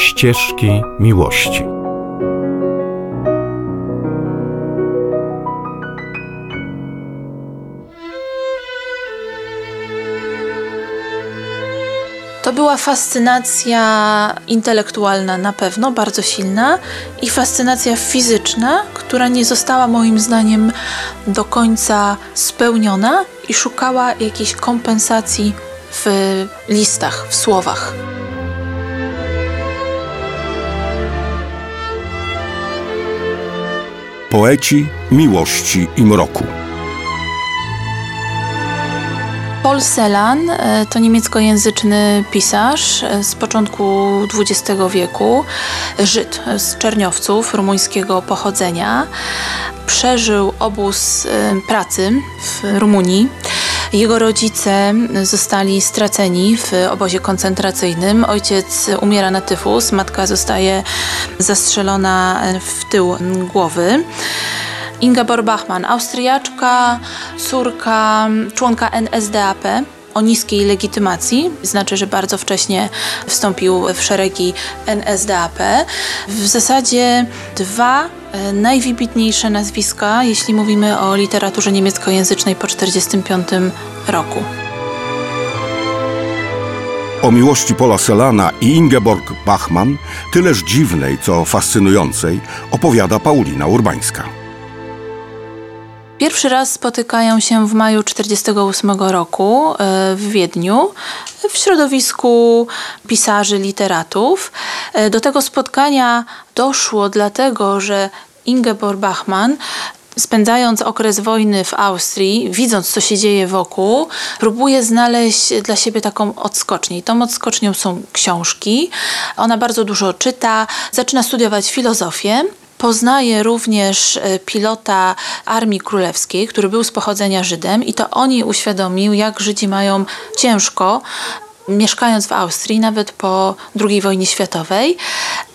Ścieżki miłości. To była fascynacja intelektualna na pewno, bardzo silna, i fascynacja fizyczna, która nie została moim zdaniem do końca spełniona i szukała jakiejś kompensacji w listach, w słowach. Poeci miłości i mroku. Paul Celan e, to niemieckojęzyczny pisarz e, z początku XX wieku, Żyd z Czerniowców rumuńskiego pochodzenia. Przeżył obóz e, pracy w Rumunii. Jego rodzice zostali straceni w obozie koncentracyjnym. Ojciec umiera na tyfus, matka zostaje zastrzelona w tył głowy. Ingeborg Bachmann, Austriaczka, córka członka NSDAP o niskiej legitymacji, znaczy, że bardzo wcześnie wstąpił w szeregi NSDAP. W zasadzie dwa e, najwybitniejsze nazwiska, jeśli mówimy o literaturze niemieckojęzycznej po 1945 roku. O miłości Pola Selana i Ingeborg Bachmann, tyleż dziwnej, co fascynującej, opowiada Paulina Urbańska. Pierwszy raz spotykają się w maju 1948 roku e, w Wiedniu w środowisku pisarzy, literatów. E, do tego spotkania doszło dlatego, że Ingeborg Bachmann spędzając okres wojny w Austrii, widząc co się dzieje wokół, próbuje znaleźć dla siebie taką odskocznię. I tą odskocznią są książki. Ona bardzo dużo czyta, zaczyna studiować filozofię. Poznaje również e, pilota Armii Królewskiej, który był z pochodzenia Żydem, i to on jej uświadomił, jak Żydzi mają ciężko mieszkając w Austrii, nawet po II wojnie światowej.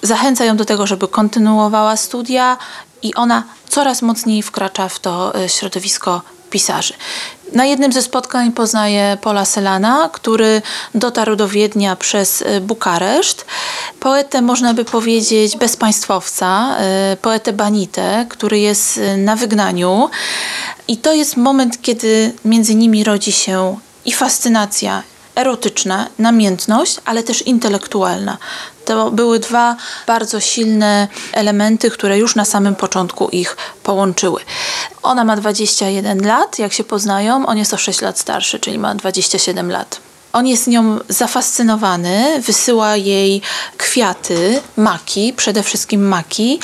Zachęca ją do tego, żeby kontynuowała studia i ona coraz mocniej wkracza w to e, środowisko pisarzy. Na jednym ze spotkań poznaje Pola Selana, który dotarł do Wiednia przez e, Bukareszt. Poetę, można by powiedzieć, bezpaństwowca, e, poetę Banite, który jest e, na wygnaniu. I to jest moment, kiedy między nimi rodzi się i fascynacja, erotyczna, namiętność, ale też intelektualna. To były dwa bardzo silne elementy, które już na samym początku ich połączyły. Ona ma 21 lat, jak się poznają, on jest o 6 lat starszy, czyli ma 27 lat. On jest nią zafascynowany, wysyła jej kwiaty, maki, przede wszystkim maki,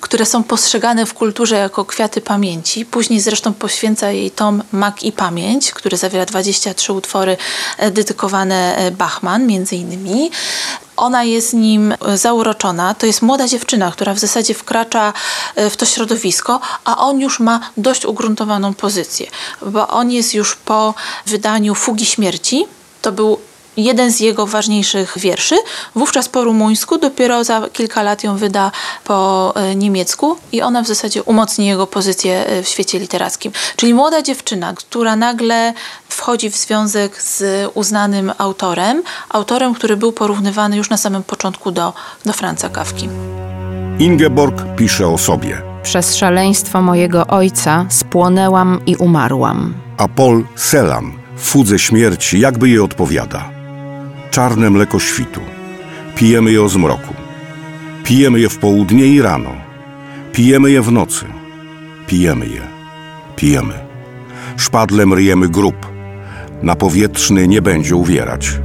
które są postrzegane w kulturze jako kwiaty pamięci. Później zresztą poświęca jej tom Mak i Pamięć, który zawiera 23 utwory dedykowane Bachman między innymi. Ona jest nim e, zauroczona. To jest młoda dziewczyna, która w zasadzie wkracza w to środowisko, a on już ma dość ugruntowaną pozycję, bo on jest już po wydaniu Fugi Śmierci. To był jeden z jego ważniejszych wierszy. Wówczas po rumuńsku, dopiero za kilka lat ją wyda po e, niemiecku i ona w zasadzie umocni jego pozycję e, w świecie literackim. Czyli młoda dziewczyna, która nagle wchodzi w związek z uznanym autorem, autorem, który był porównywany już na samym początku do, do Franca Kawki. Ingeborg pisze o sobie. Przez szaleństwo mojego ojca spłonęłam i umarłam. A Paul Celan w fudze śmierci jakby jej odpowiada czarne mleko świtu. Pijemy je o zmroku. Pijemy je w południe i rano. Pijemy je w nocy. Pijemy je. Pijemy. Szpadlem ryjemy grób. Na powietrzny nie będzie uwierać.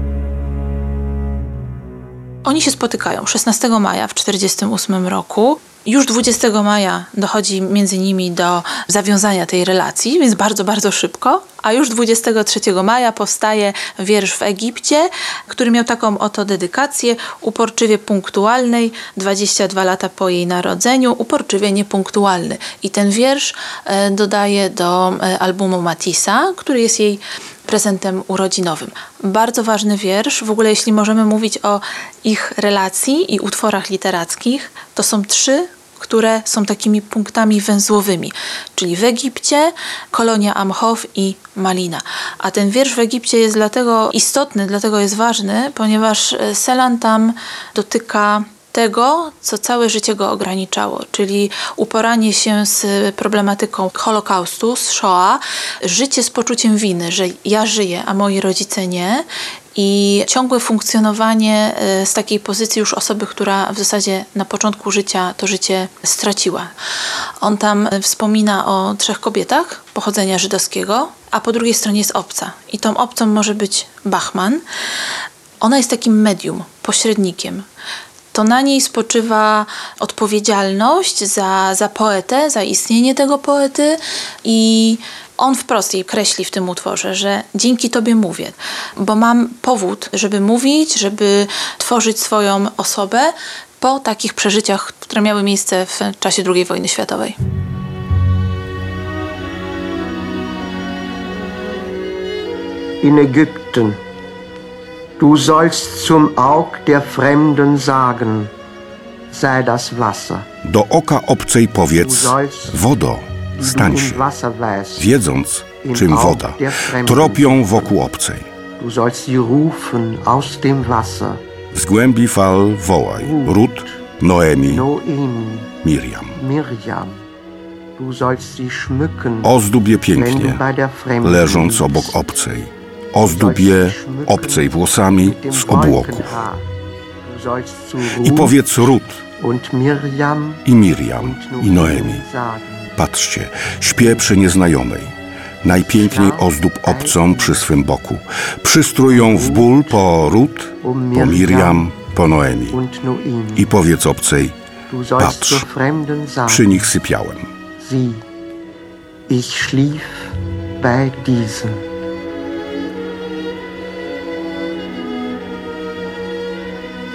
Oni się spotykają 16 maja w 1948 roku. Już 20 maja dochodzi między nimi do zawiązania tej relacji, więc bardzo, bardzo szybko. A już 23 maja powstaje wiersz w Egipcie, który miał taką oto dedykację uporczywie punktualnej, 22 lata po jej narodzeniu, uporczywie niepunktualny. I ten wiersz e, dodaje do e, albumu Matissa, który jest jej prezentem urodzinowym. Bardzo ważny wiersz. W ogóle, jeśli możemy mówić o ich relacji i utworach literackich, to są trzy które są takimi punktami węzłowymi, czyli w Egipcie, kolonia Amchow i Malina. A ten wiersz w Egipcie jest dlatego istotny, dlatego jest ważny, ponieważ Selan tam dotyka tego, co całe życie go ograniczało, czyli uporanie się z problematyką Holokaustu, z Shoah, życie z poczuciem winy, że ja żyję, a moi rodzice nie, i ciągłe funkcjonowanie e, z takiej pozycji już osoby, która w zasadzie na początku życia to życie straciła. On tam wspomina o trzech kobietach pochodzenia żydowskiego, a po drugiej stronie jest obca. I tą obcą może być Bachman. Ona jest takim medium, pośrednikiem to na niej spoczywa odpowiedzialność za, za poetę, za istnienie tego poety i on wprost jej kreśli w tym utworze, że dzięki Tobie mówię, bo mam powód, żeby mówić, żeby tworzyć swoją osobę po takich przeżyciach, które miały miejsce w czasie II wojny światowej. In Ägypten Du sollst zum Aug der Fremden sagen, sei das Wasser. Do oka obcej powiedz, wodo, stań się, wiedząc, czym woda. Tropią wokół obcej. Du sollst sie rufen aus dem Wasser. Z głębi fal wołaj. Rut, Noemi, Miriam. Ozdób je pięknie, leżąc obok obcej Ozdób je obcej włosami z obłoku. I powiedz Rut i Miriam i Noemi. Patrzcie, śpię przy nieznajomej. Najpiękniej ozdób obcą przy swym boku. Przystrój ją w ból po Rut, po Miriam, po Noemi. I powiedz obcej, patrz, przy nich sypiałem. Ich schlief bei diesen.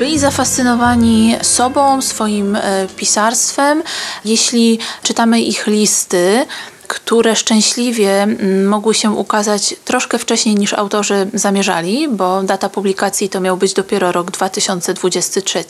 Byli zafascynowani sobą, swoim e, pisarstwem. Jeśli czytamy ich listy, które szczęśliwie mogły się ukazać troszkę wcześniej niż autorzy zamierzali, bo data publikacji to miał być dopiero rok 2023,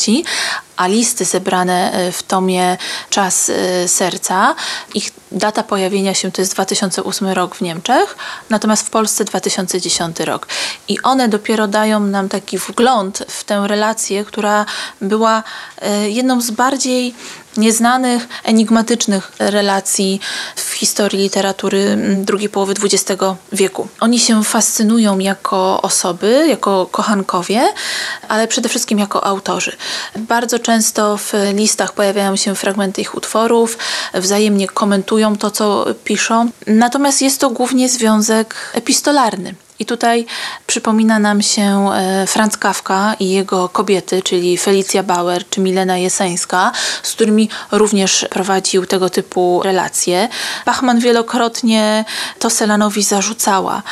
a listy zebrane e, w tomie Czas e, Serca, ich data pojawienia się to jest 2008 rok w Niemczech, natomiast w Polsce 2010 rok. I one dopiero dają nam taki wgląd w tę relację, która była e, jedną z bardziej nieznanych, enigmatycznych relacji w historii literatury drugiej połowy XX wieku. Oni się fascynują jako osoby, jako kochankowie, ale przede wszystkim jako autorzy. Bardzo często w listach pojawiają się fragmenty ich utworów, wzajemnie komentują to, co piszą. Natomiast jest to głównie związek epistolarny. I tutaj przypomina nam się e, Franz Kafka i jego kobiety, czyli Felicja Bauer czy Milena Jeseńska, z którymi również prowadził tego typu relacje. Bachman wielokrotnie to Selanowi zarzucała,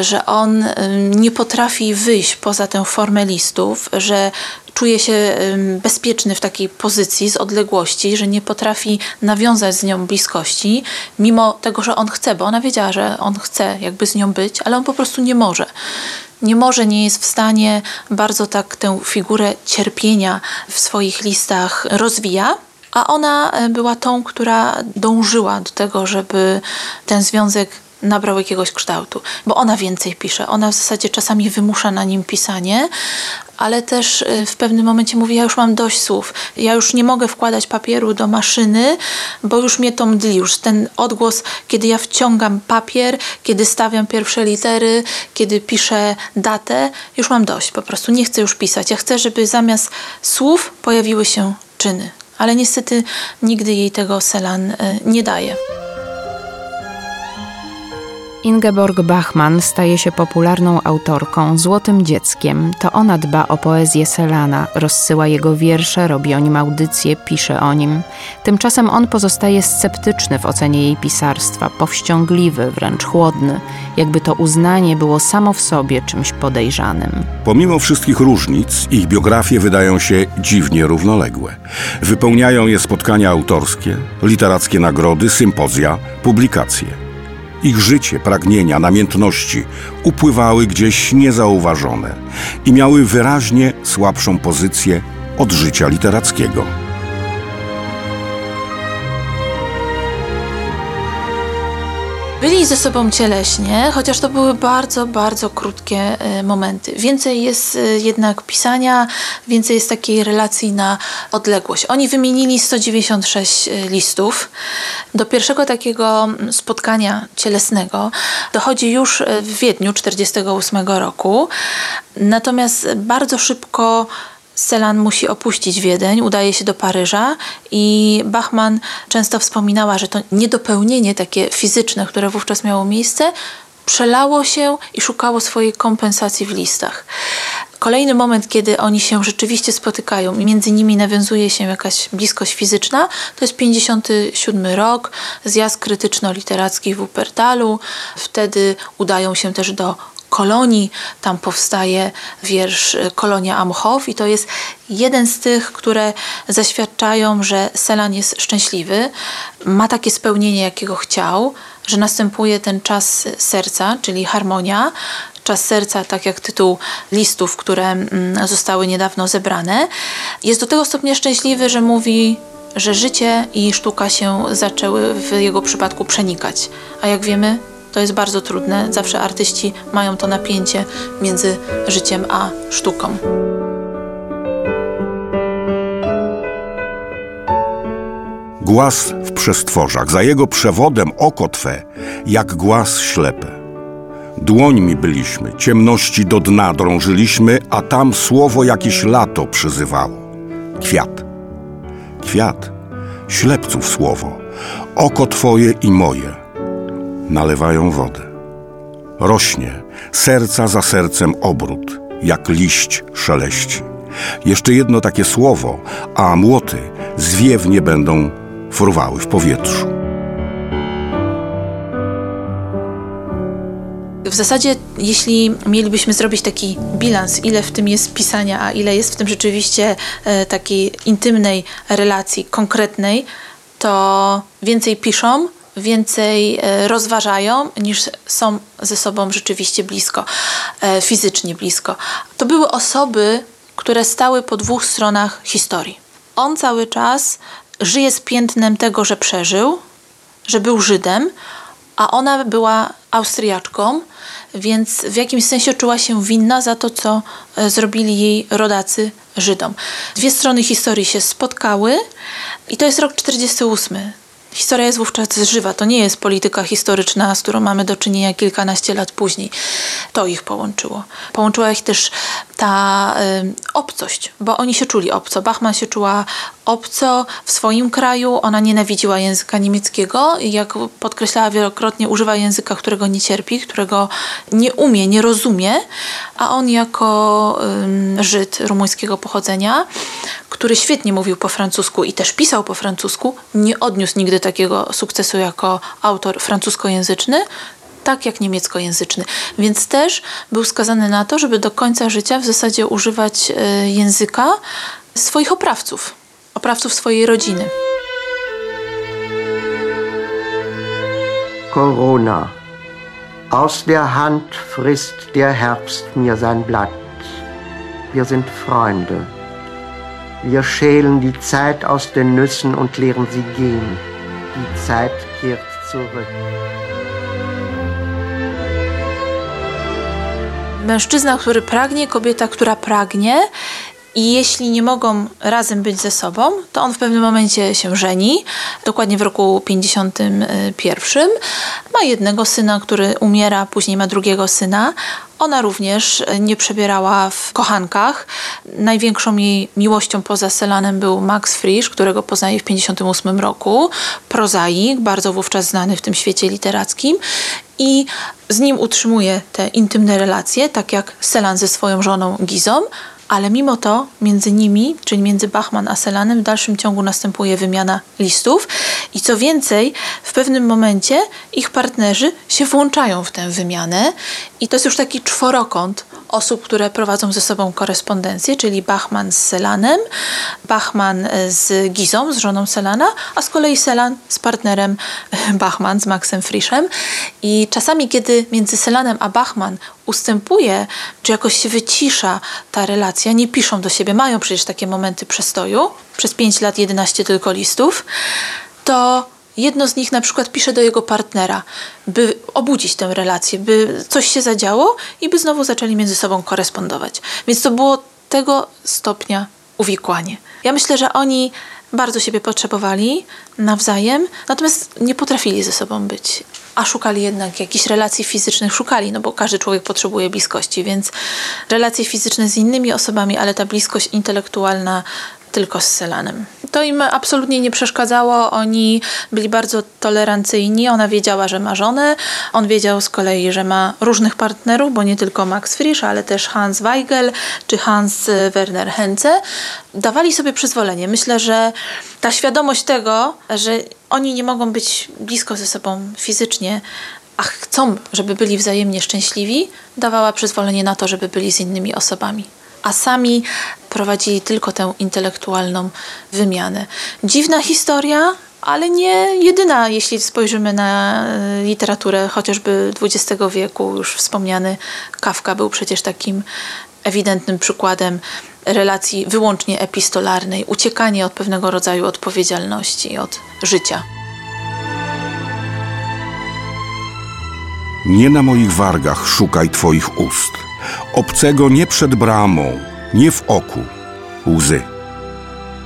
że on nie potrafi wyjść poza tę formę listów, że czuje się bezpieczny w takiej pozycji z odległości, że nie potrafi nawiązać z nią bliskości, mimo tego, że on chce, bo ona wiedziała, że on chce jakby z nią być, ale on po prostu nie może nie może, nie jest w stanie bardzo tak tę figurę cierpienia w swoich listach rozwija. A ona e, była tą, która dążyła do tego, żeby ten związek nabrał jakiegoś kształtu, bo ona więcej pisze. Ona w zasadzie czasami wymusza na nim pisanie, ale też y, w pewnym momencie mówi: Ja już mam dość słów, ja już nie mogę wkładać papieru do maszyny, bo już mnie to mdli. Już ten odgłos, kiedy ja wciągam papier, kiedy stawiam pierwsze litery, kiedy piszę datę, już mam dość. Po prostu nie chcę już pisać. Ja chcę, żeby zamiast słów pojawiły się czyny. Ale niestety nigdy jej tego Selan y, nie daje. Ingeborg Bachmann staje się popularną autorką, złotym dzieckiem. To ona dba o poezję Selana, rozsyła jego wiersze, robi o nim audycje, pisze o nim. Tymczasem on pozostaje sceptyczny w ocenie jej pisarstwa, powściągliwy, wręcz chłodny, jakby to uznanie było samo w sobie czymś podejrzanym. Pomimo wszystkich różnic, ich biografie wydają się dziwnie równoległe. Wypełniają je spotkania autorskie, literackie nagrody, sympozja, publikacje. Ich życie, pragnienia, namiętności upływały gdzieś niezauważone i miały wyraźnie słabszą pozycję od życia literackiego. Byli ze sobą cieleśnie, chociaż to były bardzo, bardzo krótkie e, momenty. Więcej jest e, jednak pisania, więcej jest takiej relacji na odległość. Oni wymienili 196 e, listów. Do pierwszego takiego spotkania cielesnego dochodzi już w Wiedniu 1948 roku. Natomiast bardzo szybko Selan musi opuścić Wiedeń, udaje się do Paryża i Bachmann często wspominała, że to niedopełnienie takie fizyczne, które wówczas miało miejsce, przelało się i szukało swojej kompensacji w listach. Kolejny moment, kiedy oni się rzeczywiście spotykają i między nimi nawiązuje się jakaś bliskość fizyczna, to jest 57 rok, zjazd krytyczno-literacki w Wuppertalu. Wtedy udają się też do kolonii. Tam powstaje wiersz y, Kolonia Amchow i to jest jeden z tych, które zaświadczają, że Selan jest szczęśliwy, ma takie spełnienie, jakiego chciał, że następuje ten czas serca, czyli harmonia, czas serca, tak jak tytuł listów, które mm, zostały niedawno zebrane. Jest do tego stopnia szczęśliwy, że mówi, że życie i sztuka się zaczęły w jego przypadku przenikać. A jak wiemy, to jest bardzo trudne. Zawsze artyści mają to napięcie między życiem a sztuką. Głaz w przestworzach, za jego przewodem oko Twe, jak głaz ślepe. Dłońmi byliśmy, ciemności do dna drążyliśmy, a tam słowo jakieś lato przyzywało. Kwiat. Kwiat. Ślepców słowo. Oko Twoje i moje nalewają wodę. Rośnie, serca za sercem obrót, jak liść szeleści. Jeszcze jedno takie słowo, a młoty zwiewnie będą fruwały w powietrzu. W zasadzie, jeśli mielibyśmy zrobić taki bilans, ile w tym jest pisania, a ile jest w tym rzeczywiście e, takiej intymnej relacji, konkretnej, to więcej piszą, więcej e, rozważają, niż są ze sobą rzeczywiście blisko, e, fizycznie blisko. To były osoby, które stały po dwóch stronach historii. On cały czas żyje z piętnem tego, że przeżył, że był Żydem, a ona była Austriaczką, więc w jakimś sensie czuła się winna za to, co e, zrobili jej rodacy Żydom. Dwie strony historii się spotkały i to jest rok 48. Historia jest wówczas żywa. To nie jest polityka historyczna, z którą mamy do czynienia kilkanaście lat później. To ich połączyło. Połączyła ich też ta y, obcość, bo oni się czuli obco. Bachman się czuła obco w swoim kraju. Ona nienawidziła języka niemieckiego i jak podkreślała wielokrotnie, używa języka, którego nie cierpi, którego nie umie, nie rozumie, a on jako y, Żyd rumuńskiego pochodzenia, który świetnie mówił po francusku i też pisał po francusku, nie odniósł nigdy takiego sukcesu jako autor francuskojęzyczny, tak jak niemieckojęzyczny. Więc też był skazany na to, żeby do końca życia w zasadzie używać y, języka swoich oprawców oprawców swojej rodziny. Corona. Aus der Hand frisst der Herbst mir sein Blatt. Wir sind Freunde. Wir schälen die Zeit aus den Nüssen und lehren sie gehen. Die Zeit kehrt zurück. Mężczyzna, który pragnie, kobieta, która pragnie I jeśli nie mogą razem być ze sobą, to on w pewnym momencie się żeni, dokładnie w roku 51. Ma jednego syna, który umiera, później ma drugiego syna. Ona również nie przebierała w kochankach. Największą jej miłością poza Selanem był Max Frisch, którego poznaje w 1958 roku. Prozaik, bardzo wówczas znany w tym świecie literackim. I z nim utrzymuje te intymne relacje, tak jak Selan ze swoją żoną Gizą, ale mimo to między nimi, czyli między Bachman a Selanem w dalszym ciągu następuje wymiana listów. I co więcej, w pewnym momencie ich partnerzy się włączają w tę wymianę. I to jest już taki czworokąt osób, które prowadzą ze sobą korespondencję, czyli Bachman z Selanem, Bachman z Gizą, z żoną Selana, a z kolei Selan z partnerem Bachman, z Maxem Frischem. I czasami, kiedy między Selanem a Bachman ustępuje, czy jakoś się wycisza ta relacja, nie piszą do siebie, mają przecież takie momenty przestoju, przez 5 lat 11 tylko listów, to jedno z nich na przykład pisze do jego partnera, by obudzić tę relację, by coś się zadziało i by znowu zaczęli między sobą korespondować. Więc to było tego stopnia uwikłanie. Ja myślę, że oni bardzo siebie potrzebowali nawzajem, natomiast nie potrafili ze sobą być. A szukali jednak jakichś relacji fizycznych, szukali, no bo każdy człowiek potrzebuje bliskości, więc relacje fizyczne z innymi osobami, ale ta bliskość intelektualna tylko z Selanem. To im absolutnie nie przeszkadzało, oni byli bardzo tolerancyjni. Ona wiedziała, że ma żonę, on wiedział z kolei, że ma różnych partnerów, bo nie tylko Max Frisch, ale też Hans Weigel czy Hans Werner Henze. Dawali sobie przyzwolenie. Myślę, że ta świadomość tego, że oni nie mogą być blisko ze sobą fizycznie, a chcą, żeby byli wzajemnie szczęśliwi, dawała przyzwolenie na to, żeby byli z innymi osobami a sami prowadzili tylko tę intelektualną wymianę. Dziwna historia, ale nie jedyna, jeśli spojrzymy na e, literaturę chociażby XX wieku. Już wspomniany Kafka był przecież takim ewidentnym przykładem relacji wyłącznie epistolarnej, uciekanie od pewnego rodzaju odpowiedzialności, od życia. Nie na moich wargach szukaj Twoich ust obcego nie przed bramą, nie w oku, łzy.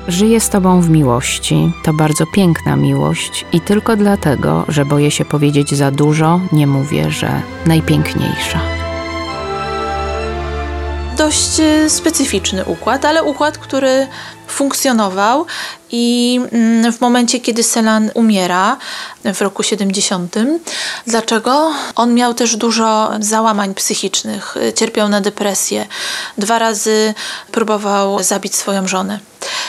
Żyję z Tobą w miłości. To bardzo piękna miłość i tylko dlatego, że boję się powiedzieć za dużo, nie mówię, że najpiękniejsza. Dość e, specyficzny układ, ale układ, który funkcjonował i mm, w momencie, kiedy Selan umiera w roku 70. Dlaczego? On miał też dużo załamań psychicznych, cierpiał na depresję. Dwa razy próbował zabić swoją żonę.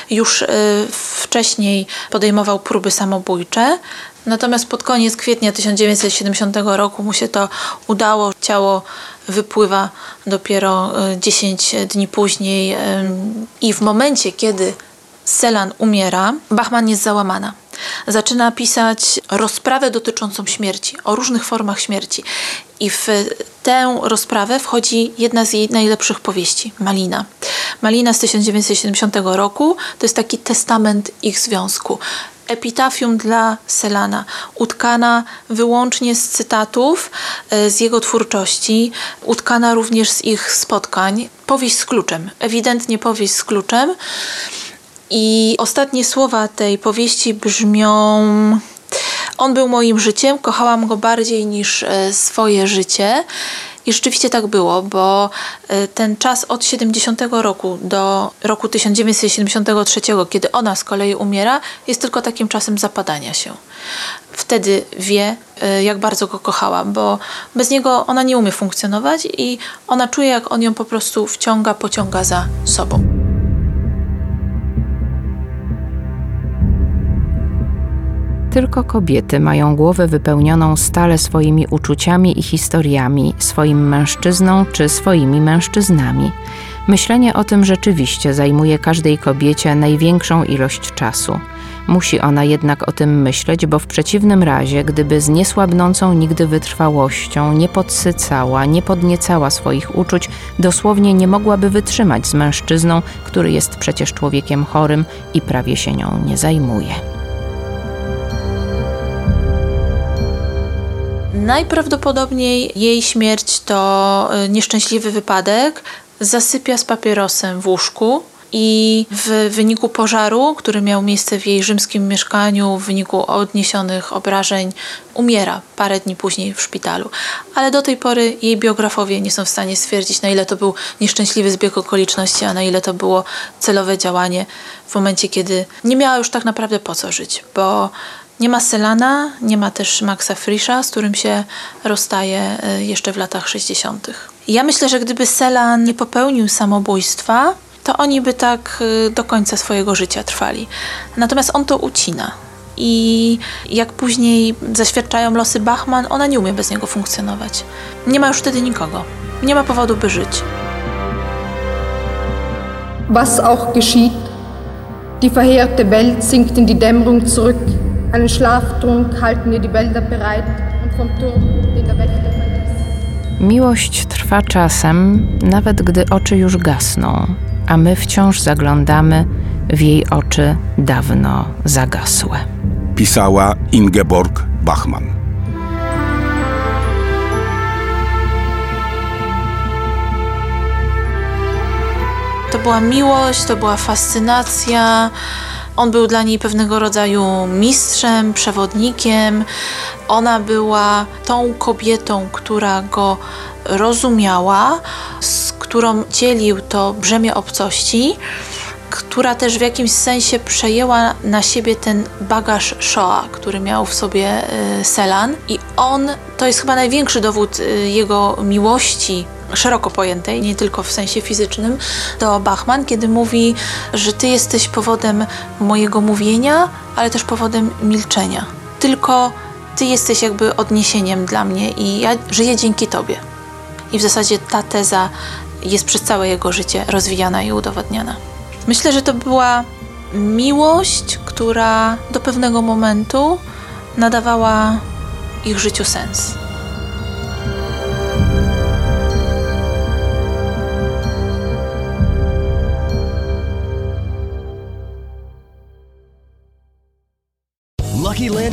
Już y, wcześniej podejmował próby samobójcze, Natomiast pod koniec kwietnia 1970 roku mu się to udało. Ciało wypływa dopiero 10 y, dni później y, i w momencie, kiedy Selan umiera, Bachman jest załamana. Zaczyna pisać rozprawę dotyczącą śmierci, o różnych formach śmierci. I w tę rozprawę wchodzi jedna z jej najlepszych powieści, Malina. Malina z 1970 roku to jest taki testament ich związku epitafium dla Selana, utkana wyłącznie z cytatów e, z jego twórczości, utkana również z ich spotkań. Powieść z kluczem, ewidentnie powieść z kluczem. I ostatnie słowa tej powieści brzmią: On był moim życiem, kochałam go bardziej niż e, swoje życie. I rzeczywiście tak było, bo e, ten czas od 70 roku do roku 1973, kiedy ona z kolei umiera, jest tylko takim czasem zapadania się. Wtedy wie, e, jak bardzo go kochała, bo bez niego ona nie umie funkcjonować i ona czuje, jak on ją po prostu wciąga, pociąga za sobą. Tylko kobiety mają głowę wypełnioną stale swoimi uczuciami i historiami, swoim mężczyzną czy swoimi mężczyznami. Myślenie o tym rzeczywiście zajmuje każdej kobiecie największą ilość czasu. Musi ona jednak o tym myśleć, bo w przeciwnym razie, gdyby z niesłabnącą nigdy wytrwałością nie podsycała, nie podniecała swoich uczuć, dosłownie nie mogłaby wytrzymać z mężczyzną, który jest przecież człowiekiem chorym i prawie się nią nie zajmuje. Najprawdopodobniej jej śmierć to y, nieszczęśliwy wypadek. Zasypia z papierosem w łóżku i w wyniku pożaru, który miał miejsce w jej rzymskim mieszkaniu, w wyniku odniesionych obrażeń, umiera parę dni później w szpitalu. Ale do tej pory jej biografowie nie są w stanie stwierdzić, na ile to był nieszczęśliwy zbieg okoliczności, a na ile to było celowe działanie w momencie, kiedy nie miała już tak naprawdę po co żyć, bo nie ma Selana, nie ma też Maxa Frisza, z którym się rozstaje e, jeszcze w latach 60. Ja myślę, że gdyby Selan nie popełnił samobójstwa, to oni by tak y, do końca swojego życia trwali. Natomiast on to ucina. I jak później zaświadczają losy Bachman, ona nie umie bez niego funkcjonować. Nie ma już wtedy nikogo. Nie ma powodu, by żyć. Was auch geschieht, die verheerte Welt sinkt in die Dämmerung zurück. Einen Schlaftrunk halten ihr die Wälder bereit und vom Turm, den der Wächter verließ. Miłość trwa czasem, nawet gdy oczy już gasną a my wciąż zaglądamy w jej oczy dawno zagasłe. Pisała Ingeborg Bachmann. To była miłość, to była fascynacja. On był dla niej pewnego rodzaju mistrzem, przewodnikiem. Ona była tą kobietą, która go rozumiała, z którą dzielił to brzemię obcości, która też w jakimś sensie przejęła na siebie ten bagaż Shoah, który miał w sobie y, Selan. I on to jest chyba największy dowód y, jego miłości szeroko pojętej, nie tylko w sensie fizycznym, do Bachman, kiedy mówi, że ty jesteś powodem mojego mówienia, ale też powodem milczenia. Tylko ty jesteś jakby odniesieniem dla mnie i ja żyję dzięki tobie. I w zasadzie ta teza jest przez całe jego życie rozwijana i udowadniana. Myślę, że to była miłość, która do pewnego momentu nadawała ich życiu sens.